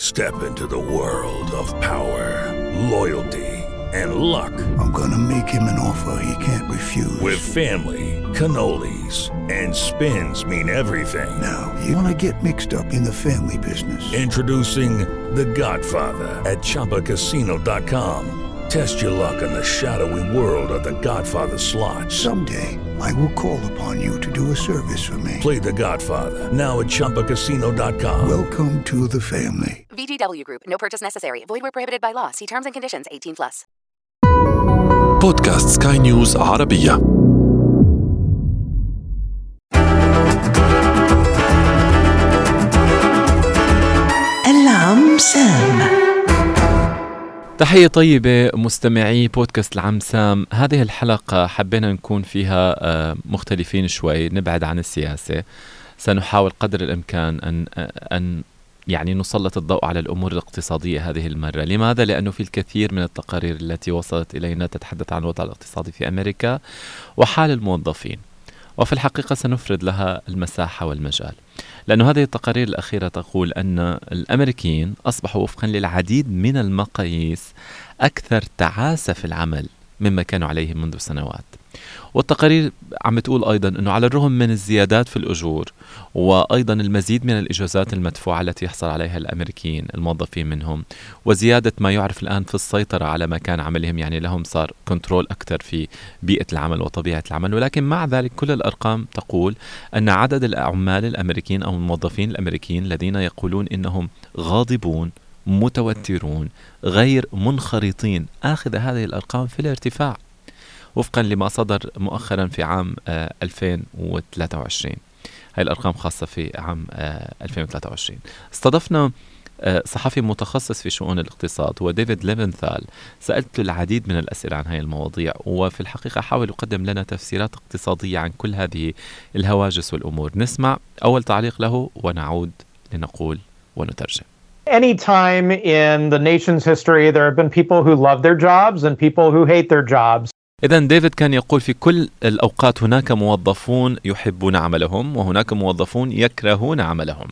Step into the world of power, loyalty, and luck. I'm going to make him an offer he can't refuse. With family, cannolis, and spins mean everything. Now, you want to get mixed up in the family business. Introducing The Godfather at ChumbaCasino.com. Test your luck in the shadowy world of The Godfather slot. Someday, I will call upon you to do a service for me. Play The Godfather now at ChumbaCasino.com. Welcome to the family. VGW Group. No purchase necessary. Void where prohibited by law. See terms and conditions. 18 plus. بودكاست سكاي نيوز عربية تحية طيبة مستمعي بودكاست العم سام هذه الحلقة حبينا نكون فيها آه، مختلفين شوي نبعد عن السياسة سنحاول قدر الإمكان أن أن يعني نسلط الضوء على الأمور الاقتصادية هذه المرة، لماذا؟ لأنه في الكثير من التقارير التي وصلت إلينا تتحدث عن الوضع الاقتصادي في أمريكا وحال الموظفين. وفي الحقيقة سنفرد لها المساحة والمجال. لأن هذه التقارير الأخيرة تقول أن الأمريكيين أصبحوا وفقا للعديد من المقاييس أكثر تعاسة في العمل مما كانوا عليه منذ سنوات. والتقارير عم تقول أيضا إنه على الرغم من الزيادات في الأجور وأيضا المزيد من الإجازات المدفوعة التي يحصل عليها الأمريكيين الموظفين منهم وزيادة ما يعرف الآن في السيطرة على مكان عملهم يعني لهم صار كنترول أكثر في بيئة العمل وطبيعة العمل. ولكن مع ذلك كل الأرقام تقول أن عدد العمال الأمريكيين أو الموظفين الأمريكيين الذين يقولون إنهم غاضبون متوترون غير منخرطين آخذ هذه الأرقام في الارتفاع. وفقا لما صدر مؤخرا في عام 2023 هاي الأرقام خاصة في عام 2023 استضفنا صحفي متخصص في شؤون الاقتصاد هو ديفيد ليفنثال. سألت العديد من الأسئلة عن هذه المواضيع وفي الحقيقة حاول يقدم لنا تفسيرات اقتصادية عن كل هذه الهواجس والأمور. نسمع أول تعليق له ونعود لنقول ونترجم. Any time in the nation's history, there have been people who love their jobs and people who hate their jobs. إذا ديفيد كان يقول في كل الأوقات هناك موظفون يحبون عملهم وهناك موظفون يكرهون عملهم.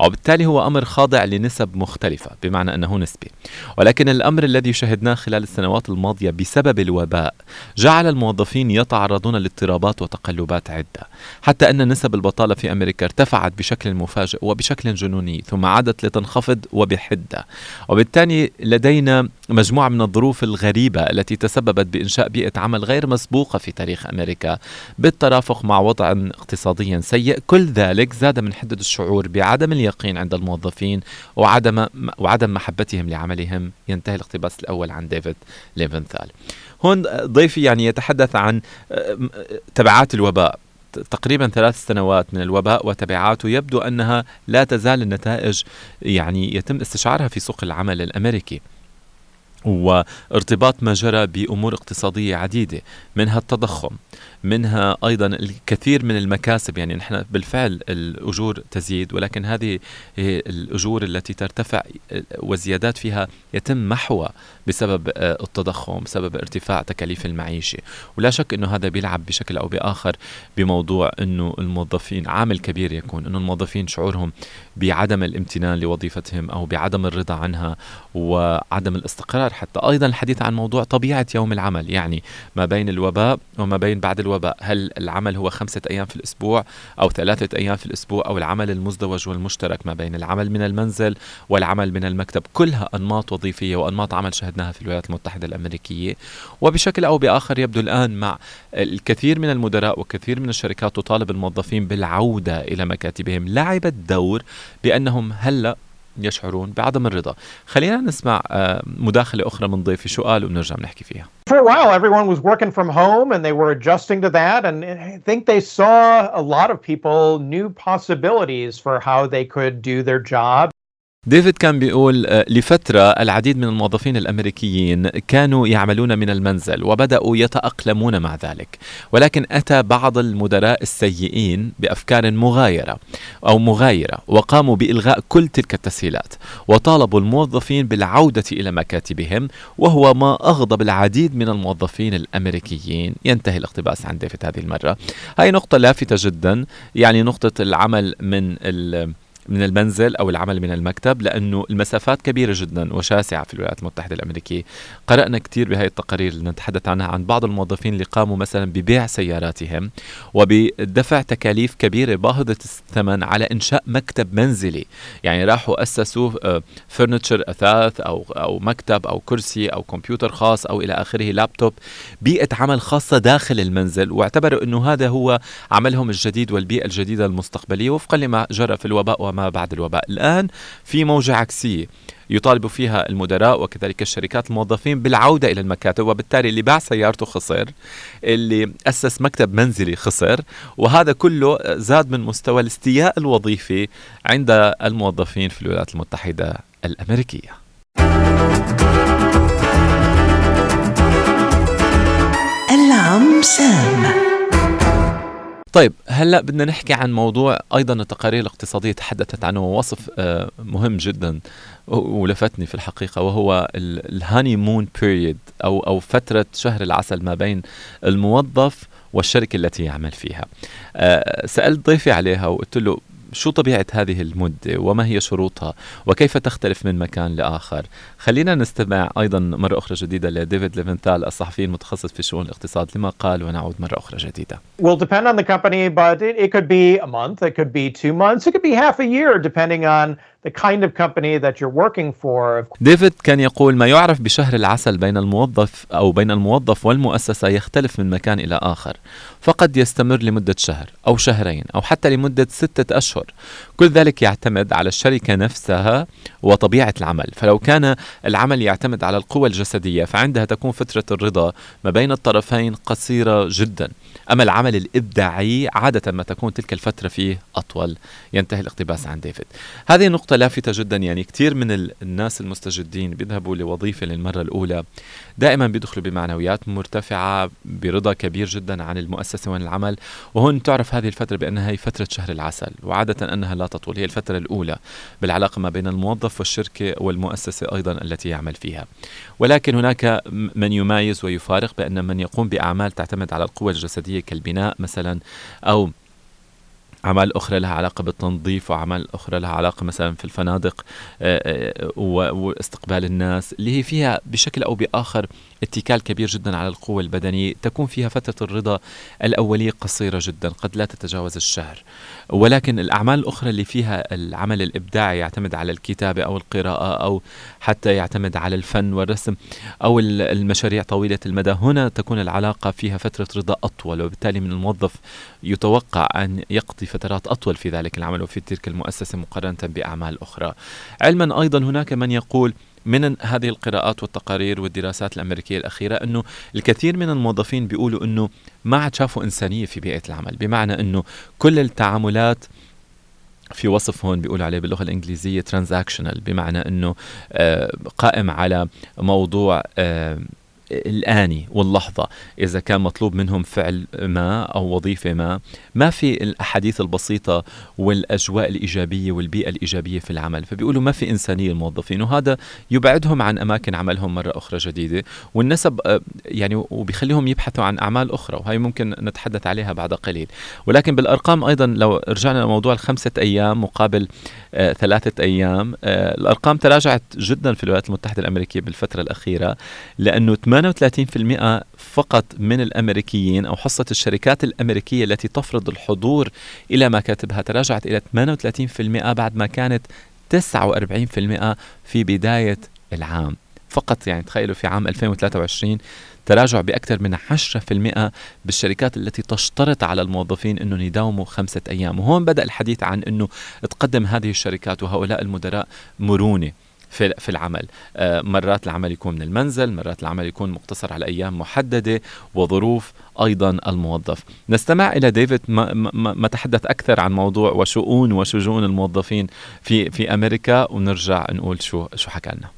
وبالتالي هو أمر خاضع لنسب مختلفة بمعنى أنه نسبي. ولكن الأمر الذي شهدناه خلال السنوات الماضية بسبب الوباء جعل الموظفين يتعرضون لاضطرابات وتقلبات عدة. حتى أن نسب البطالة في أمريكا ارتفعت بشكل مفاجئ وبشكل جنوني ثم عادت لتنخفض وبحدة. وبالتالي لدينا مجموعة من الظروف الغريبة التي تسببت بإنشاء بيئة عمل غير مسبوقة في تاريخ أمريكا بالترافق مع وضع اقتصادي سيء. كل ذلك زاد من حدة الشعور بعدم اليقين عند الموظفين وعدم وعدم محبتهم لعملهم. ينتهي الاقتباس الأول عن ديفيد ليفنثال. هون ضيفي يعني يتحدث عن تبعات الوباء. تقريبا ثلاث سنوات من الوباء وتبعاته يبدو أنها لا تزال النتائج يعني يتم استشعارها في سوق العمل الأمريكي. وارتباط ما جرى بأمور اقتصادية عديدة منها التضخم منها أيضا الكثير من المكاسب يعني نحن بالفعل الأجور تزيد ولكن هذه الأجور التي ترتفع وزيادات فيها يتم محوها بسبب التضخم بسبب ارتفاع تكاليف المعيشة. ولا شك إنه هذا بيلعب بشكل أو بآخر بموضوع إنه الموظفين عامل كبير يكون إنه الموظفين شعورهم بعدم الامتنان لوظيفتهم أو بعدم الرضا عنها وعدم الاستقرار حتى. أيضا الحديث عن موضوع طبيعة يوم العمل يعني ما بين الوباء وما بين بعد الوباء. هل العمل هو خمسة أيام في الأسبوع أو ثلاثة أيام في الأسبوع أو العمل المزدوج والمشترك ما بين العمل من المنزل والعمل من المكتب؟ كلها أنماط وظيفية وأنماط عمل شهدناها في الولايات المتحدة الأمريكية وبشكل أو بآخر يبدو الآن مع الكثير من المدراء وكثير من الشركات تطالب الموظفين بالعودة إلى مكاتبهم لعبت دور بأنهم هلأ يشعرون بعدم الرضا خلينا نسمع مداخلة أخرى من ضيفي شو قال وبنرجع بنحكي فيها For a while, everyone was working from home and they were adjusting to that. And I think they saw a lot of people new possibilities for how they could do their job. ديفيد كان بيقول آه، لفترة العديد من الموظفين الأمريكيين كانوا يعملون من المنزل وبدأوا يتأقلمون مع ذلك. ولكن أتى بعض المدراء السيئين بأفكار مغايرة أو مغايرة وقاموا بإلغاء كل تلك التسهيلات وطالبوا الموظفين بالعودة إلى مكاتبهم وهو ما أغضب العديد من الموظفين الأمريكيين. ينتهي الاقتباس عن ديفيد هذه المرة. هاي نقطة لافتة جدا يعني نقطة العمل من من المنزل أو العمل من المكتب لأنه المسافات كبيرة جدا وشاسعة في الولايات المتحدة الأمريكية. قرأنا كثير بهي التقارير اللي نتحدث عنها عن بعض الموظفين اللي قاموا مثلا ببيع سياراتهم وبدفع تكاليف كبيرة باهظة الثمن على إنشاء مكتب منزلي. يعني راحوا اسسوا فرنتشر آه، أثاث أو أو مكتب أو كرسي أو كمبيوتر خاص أو إلى آخره لابتوب بيئة عمل خاصة داخل المنزل. واعتبروا إنه هذا هو عملهم الجديد والبيئة الجديدة المستقبلية وفقا لما جرى في الوباء وما بعد الوباء. الآن في موجة عكسية يطالب فيها المدراء وكذلك الشركات الموظفين بالعودة إلى المكاتب وبالتالي اللي باع سيارته خسر اللي أسس مكتب منزلي خسر وهذا كله زاد من مستوى الاستياء الوظيفي عند الموظفين في الولايات المتحدة الأمريكية. العم سام. طيب هلأ بدنا نحكي عن موضوع أيضا التقارير الاقتصادية تحدثت عنه ووصف آه، مهم جدا ولفتني في الحقيقة وهو الهاني مون بيريد أو أو فترة شهر العسل ما بين الموظف والشركة التي يعمل فيها. آه، سألت ضيفي عليها وقلت له شو طبيعة هذه المدة؟ وما هي شروطها؟ وكيف تختلف من مكان لآخر؟ خلينا نستمع أيضا مرة أخرى جديدة لديفيد ليفنتال الصحفي المتخصص في شؤون الاقتصاد لما قال ونعود مرة أخرى جديدة. Will depend on the company but it, it could be a month it could be two months it could be half a year depending on ديفيد كان يقول ما يعرف بشهر العسل بين الموظف أو بين الموظف والمؤسسة يختلف من مكان إلى آخر فقد يستمر لمدة شهر أو شهرين أو حتى لمدة ستة أشهر. كل ذلك يعتمد على الشركة نفسها وطبيعة العمل. فلو كان العمل يعتمد على القوى الجسدية فعندها تكون فترة الرضا ما بين الطرفين قصيرة جدا. أما العمل الإبداعي عادة ما تكون تلك الفترة فيه أطول؟ ينتهي الاقتباس عن ديفيد. هذه نقطة لافتة جدا يعني كثير من الناس المستجدين بيذهبوا لوظيفة للمرة الأولى دائما بيدخلوا بمعنويات مرتفعة برضا كبير جدا عن المؤسسة وعن العمل. وهون تعرف هذه الفترة بأنها هي فترة شهر العسل وعادة أنها لا تطول هي الفترة الأولى بالعلاقة ما بين الموظف والشركة والمؤسسة أيضا التي يعمل فيها. ولكن هناك من يمايز ويفارق بأن من يقوم بأعمال تعتمد على القوة الجسدية كالبناء مثلا أو أعمال أخرى لها علاقة بالتنظيف وأعمال أخرى لها علاقة مثلا في الفنادق آه، آه، واستقبال الناس اللي هي فيها بشكل أو بآخر اتكال كبير جدا على القوة البدنية تكون فيها فترة الرضا الأولية قصيرة جدا قد لا تتجاوز الشهر. ولكن الأعمال الأخرى اللي فيها العمل الإبداعي يعتمد على الكتابة أو القراءة أو حتى يعتمد على الفن والرسم أو المشاريع طويلة المدى هنا تكون العلاقة فيها فترة رضا أطول وبالتالي من الموظف يتوقع أن يقضي فترات أطول في ذلك العمل وفي تلك المؤسسة مقارنة بأعمال أخرى. علما أيضا هناك من يقول من هذه القراءات والتقارير والدراسات الأمريكية الأخيرة أنه الكثير من الموظفين بيقولوا أنه ما عاد شافوا إنسانية في بيئة العمل بمعنى أنه كل التعاملات في وصف هون بيقول عليه باللغة الإنجليزية ترانزاكشنال بمعنى أنه آه، قائم على موضوع آه، الآني واللحظة إذا كان مطلوب منهم فعل ما أو وظيفة ما. ما في الأحاديث البسيطة والأجواء الإيجابية والبيئة الإيجابية في العمل. فبيقولوا ما في إنسانية الموظفين وهذا يبعدهم عن أماكن عملهم مرة أخرى جديدة. والنسب آه، يعني وبيخليهم يبحثوا عن أعمال أخرى وهي ممكن نتحدث عليها بعد قليل. ولكن بالأرقام أيضا لو رجعنا لموضوع الخمسة أيام مقابل آه ثلاثة أيام آه الأرقام تراجعت جدا في الولايات المتحدة الأمريكية بالفترة الأخيرة لأنه 38% فقط من الأمريكيين أو حصة الشركات الأمريكية التي تفرض الحضور إلى مكاتبها تراجعت إلى 38% بعد ما كانت 49% في بداية العام. فقط يعني تخيلوا في عام 2023 تراجع بأكثر من 10% بالشركات التي تشترط على الموظفين أنهم يداوموا خمسة أيام. وهون بدأ الحديث عن أنه تقدم هذه الشركات وهؤلاء المدراء مرونة. في في العمل. مرات العمل يكون من المنزل مرات العمل يكون مقتصر على أيام محددة وظروف أيضا الموظف. نستمع إلى ديفيد ما, ما, ما تحدث أكثر عن موضوع وشؤون وشجون الموظفين في في أمريكا ونرجع نقول شو شو حكى لنا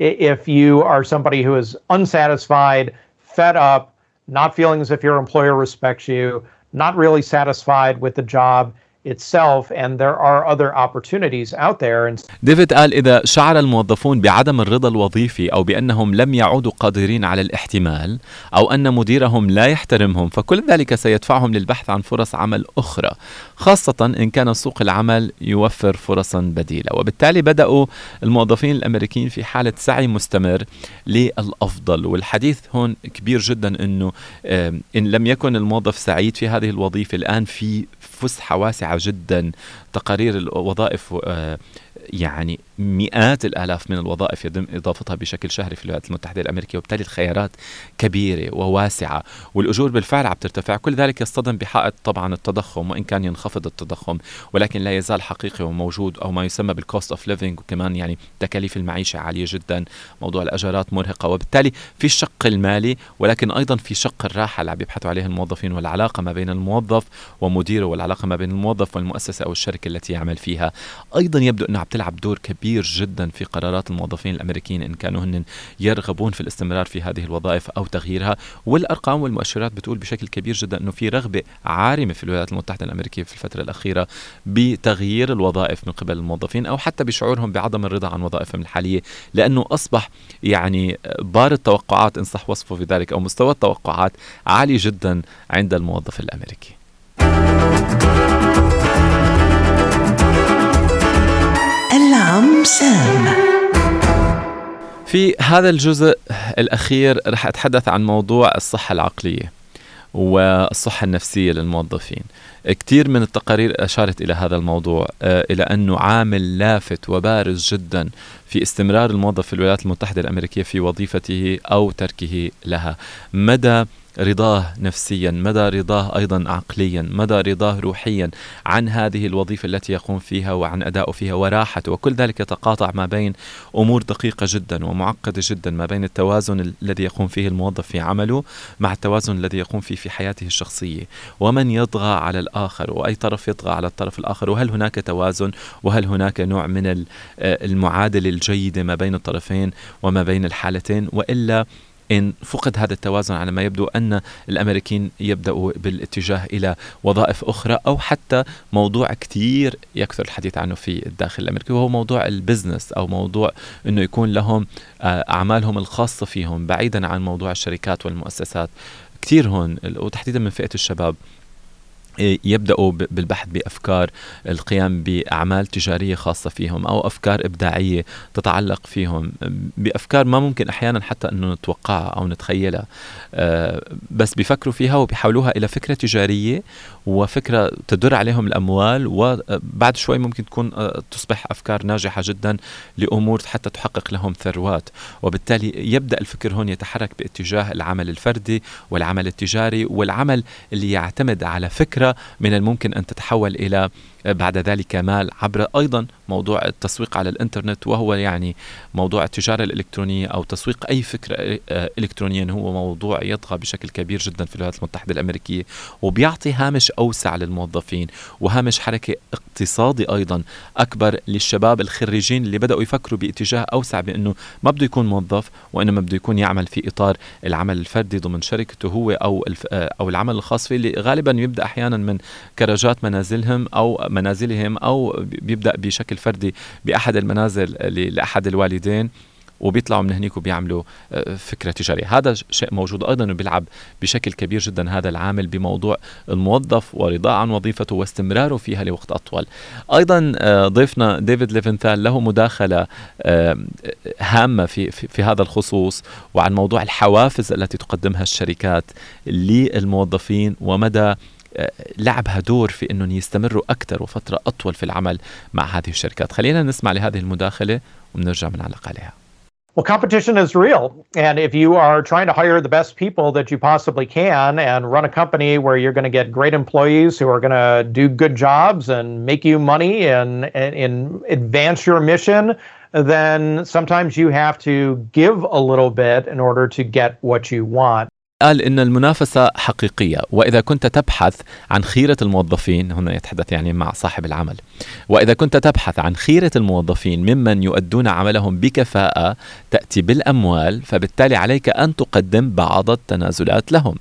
if you are somebody who is unsatisfied, fed up, not feeling as if your employer respects you, not really satisfied with the job, itself and there are other opportunities out there. ديفيد قال إذا شعر الموظفون بعدم الرضا الوظيفي أو بأنهم لم يعودوا قادرين على الاحتمال أو أن مديرهم لا يحترمهم فكل ذلك سيدفعهم للبحث عن فرص عمل أخرى. خاصة إن كان سوق العمل يوفر فرصا بديلة. وبالتالي بدأوا الموظفين الأمريكيين في حالة سعي مستمر للأفضل. والحديث هون كبير جدا أنه إن لم يكن الموظف سعيد في هذه الوظيفة الآن في فسحة واسعة جدا. تقارير الوظائف آه، يعني مئات الآلاف من الوظائف يتم إضافتها بشكل شهري في الولايات المتحدة الأمريكية وبالتالي الخيارات كبيرة وواسعة والأجور بالفعل عم ترتفع. كل ذلك يصطدم بحائط طبعا التضخم وإن كان ينخفض التضخم ولكن لا يزال حقيقي وموجود أو ما يسمى بال cost of living وكمان يعني تكاليف المعيشة عالية جدا موضوع الأجارات مرهقة وبالتالي في الشق المالي ولكن أيضا في شق الراحة اللي عم يبحثوا عليها الموظفين والعلاقة ما بين الموظف ومديره والعلاقة ما بين الموظف والمؤسسة أو الشركة التي يعمل فيها. أيضا يبدو انها عم تلعب دور كبير جدا في قرارات الموظفين الأمريكيين إن كانوا هن يرغبون في الاستمرار في هذه الوظائف أو تغييرها. والأرقام والمؤشرات بتقول بشكل كبير جدا إنه في رغبة عارمة في الولايات المتحدة الأمريكية في الفترة الأخيرة بتغيير الوظائف من قبل الموظفين أو حتى بشعورهم بعدم الرضا عن وظائفهم الحالية لأنه أصبح يعني بار التوقعات إن صح وصفه في ذلك أو مستوى التوقعات عالي جدا عند الموظف الأمريكي. العم سام في هذا الجزء الأخير رح أتحدث عن موضوع الصحة العقلية والصحة النفسية للموظفين. كثير من التقارير أشارت إلى هذا الموضوع آه، إلى أنه عامل لافت وبارز جدا في استمرار الموظف في الولايات المتحدة الأمريكية في وظيفته أو تركه لها. مدى رضاه نفسيا مدى رضاه أيضا عقليا مدى رضاه روحيا عن هذه الوظيفة التي يقوم فيها وعن ادائه فيها وراحته. وكل ذلك يتقاطع ما بين أمور دقيقة جدا ومعقدة جدا ما بين التوازن الذي يقوم فيه الموظف في عمله مع التوازن الذي يقوم فيه في حياته الشخصية. ومن يطغى على الآخر؟ وأي طرف يطغى على الطرف الآخر؟ وهل هناك توازن؟ وهل هناك نوع من المعادلة الجيدة ما بين الطرفين وما بين الحالتين؟ وإلا إن فقد هذا التوازن على ما يبدو أن الأمريكيين يبدأوا بالاتجاه إلى وظائف أخرى أو حتى موضوع كثير يكثر الحديث عنه في الداخل الأمريكي وهو موضوع البزنس أو موضوع أنه يكون لهم آه، أعمالهم الخاصة فيهم بعيدا عن موضوع الشركات والمؤسسات. كثير هون وتحديدا من فئة الشباب يبدأوا بالبحث بأفكار القيام بأعمال تجارية خاصة فيهم أو أفكار إبداعية تتعلق فيهم. بأفكار ما ممكن أحيانا حتى أنه نتوقعها أو نتخيلها. آه، بس بيفكروا فيها وبيحولوها إلى فكرة تجارية وفكرة تدر عليهم الأموال وبعد شوي ممكن تكون آه، تصبح أفكار ناجحة جدا لأمور حتى تحقق لهم ثروات. وبالتالي يبدأ الفكر هون يتحرك باتجاه العمل الفردي والعمل التجاري والعمل اللي يعتمد على فكرة من الممكن أن تتحول إلى بعد ذلك مال عبر أيضا موضوع التسويق على الإنترنت وهو يعني موضوع التجارة الإلكترونية أو تسويق أي فكرة آه، الكترونيا هو موضوع يطغى بشكل كبير جدا في الولايات المتحدة الأمريكية وبيعطي هامش أوسع للموظفين وهامش حركة اقتصادي أيضا أكبر للشباب الخريجين اللي بدأوا يفكروا باتجاه أوسع بأنه ما بده يكون موظف وإنما بده يكون يعمل في إطار العمل الفردي ضمن شركته هو أو آه، أو العمل الخاص فيه اللي غالبا يبدأ أحيانا من كراجات منازلهم أو منازلهم أو بيبدأ بشكل فردي بأحد المنازل لأحد الوالدين وبيطلعوا من هنيك وبيعملوا آه، فكرة تجارية. هذا شيء موجود أيضا وبيلعب بشكل كبير جدا هذا العامل بموضوع الموظف ورضاه عن وظيفته واستمراره فيها لوقت أطول. أيضا آه، ضيفنا ديفيد ليفنثال له مداخلة آه، هامة في, في في هذا الخصوص وعن موضوع الحوافز التي تقدمها الشركات للموظفين ومدى لعبها دور في انهم يستمروا اكثر وفتره اطول في العمل مع هذه الشركات خلينا نسمع لهذه المداخله وبنرجع بنعلق عليها Well, competition is real. And if you are trying to hire the best people that you possibly can and run a company where you're going to get great employees who are going to do good jobs and make you money and, and, and advance your mission, then sometimes you have to give a little bit in order to get what you want. قال إن المنافسة حقيقية وإذا كنت تبحث عن خيرة الموظفين هنا يتحدث يعني مع صاحب العمل. وإذا كنت تبحث عن خيرة الموظفين ممن يؤدون عملهم بكفاءة تأتي بالأموال فبالتالي عليك أن تقدم بعض التنازلات لهم.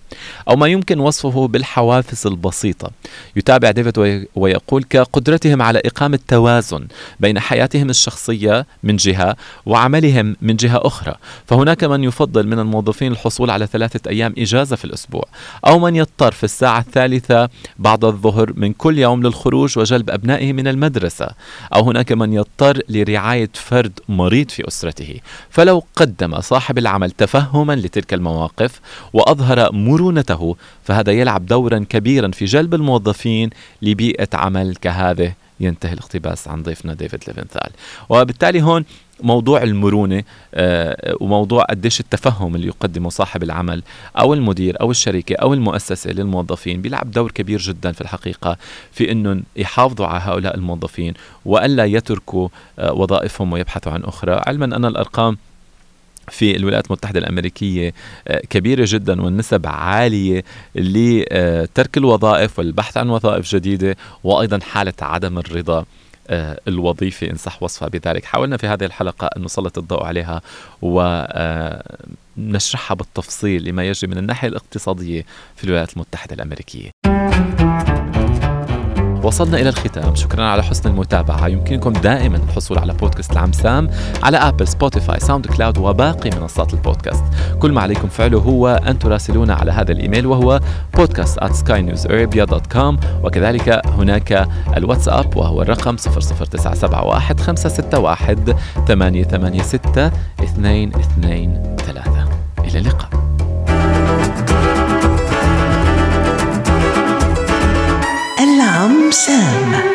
أو ما يمكن وصفه بالحوافز البسيطة. يتابع ديفيد ويقول كقدرتهم على إقامة توازن بين حياتهم الشخصية من جهة وعملهم من جهة أخرى. فهناك من يفضل من الموظفين الحصول على ثلاثة أيام إجازة في الأسبوع. أو من يضطر في الساعة الثالثة بعد الظهر من كل يوم للخروج وجلب أبنائه من المدرسة أو هناك من يضطر لرعاية فرد مريض في أسرته. فلو قدم صاحب العمل تفهما لتلك المواقف وأظهر مرونته فهذا يلعب دورا كبيرا في جلب الموظفين لبيئة عمل كهذه. ينتهي الاقتباس عن ضيفنا ديفيد ليفنثال. وبالتالي هون موضوع المرونة آه وموضوع قديش التفهم اللي يقدمه صاحب العمل أو المدير أو الشركة أو المؤسسة للموظفين بيلعب دور كبير جدا في الحقيقة في إنهم يحافظوا على هؤلاء الموظفين وألا يتركوا آه وظائفهم ويبحثوا عن أخرى. علما أن الأرقام في الولايات المتحدة الأمريكية آه، كبيرة جدا والنسب عالية لترك الوظائف والبحث عن وظائف جديدة وأيضا حالة عدم الرضا. آه، الوظيفي إن صح وصفها بذلك. حاولنا في هذه الحلقة أن نسلط الضوء عليها ونشرحها بالتفصيل لما يجري من الناحية الاقتصادية في الولايات المتحدة الأمريكية. وصلنا إلى الختام. شكرا على حسن المتابعة. يمكنكم دائما الحصول على بودكاست العم سام على أبل سبوتيفاي ساوند كلاود وباقي منصات البودكاست. كل ما عليكم فعله هو أن تراسلونا على هذا الإيميل وهو podcast at skynewsarabia.com وكذلك هناك الواتساب وهو الرقم 00971 561 886 223 إلى اللقاء. العم سام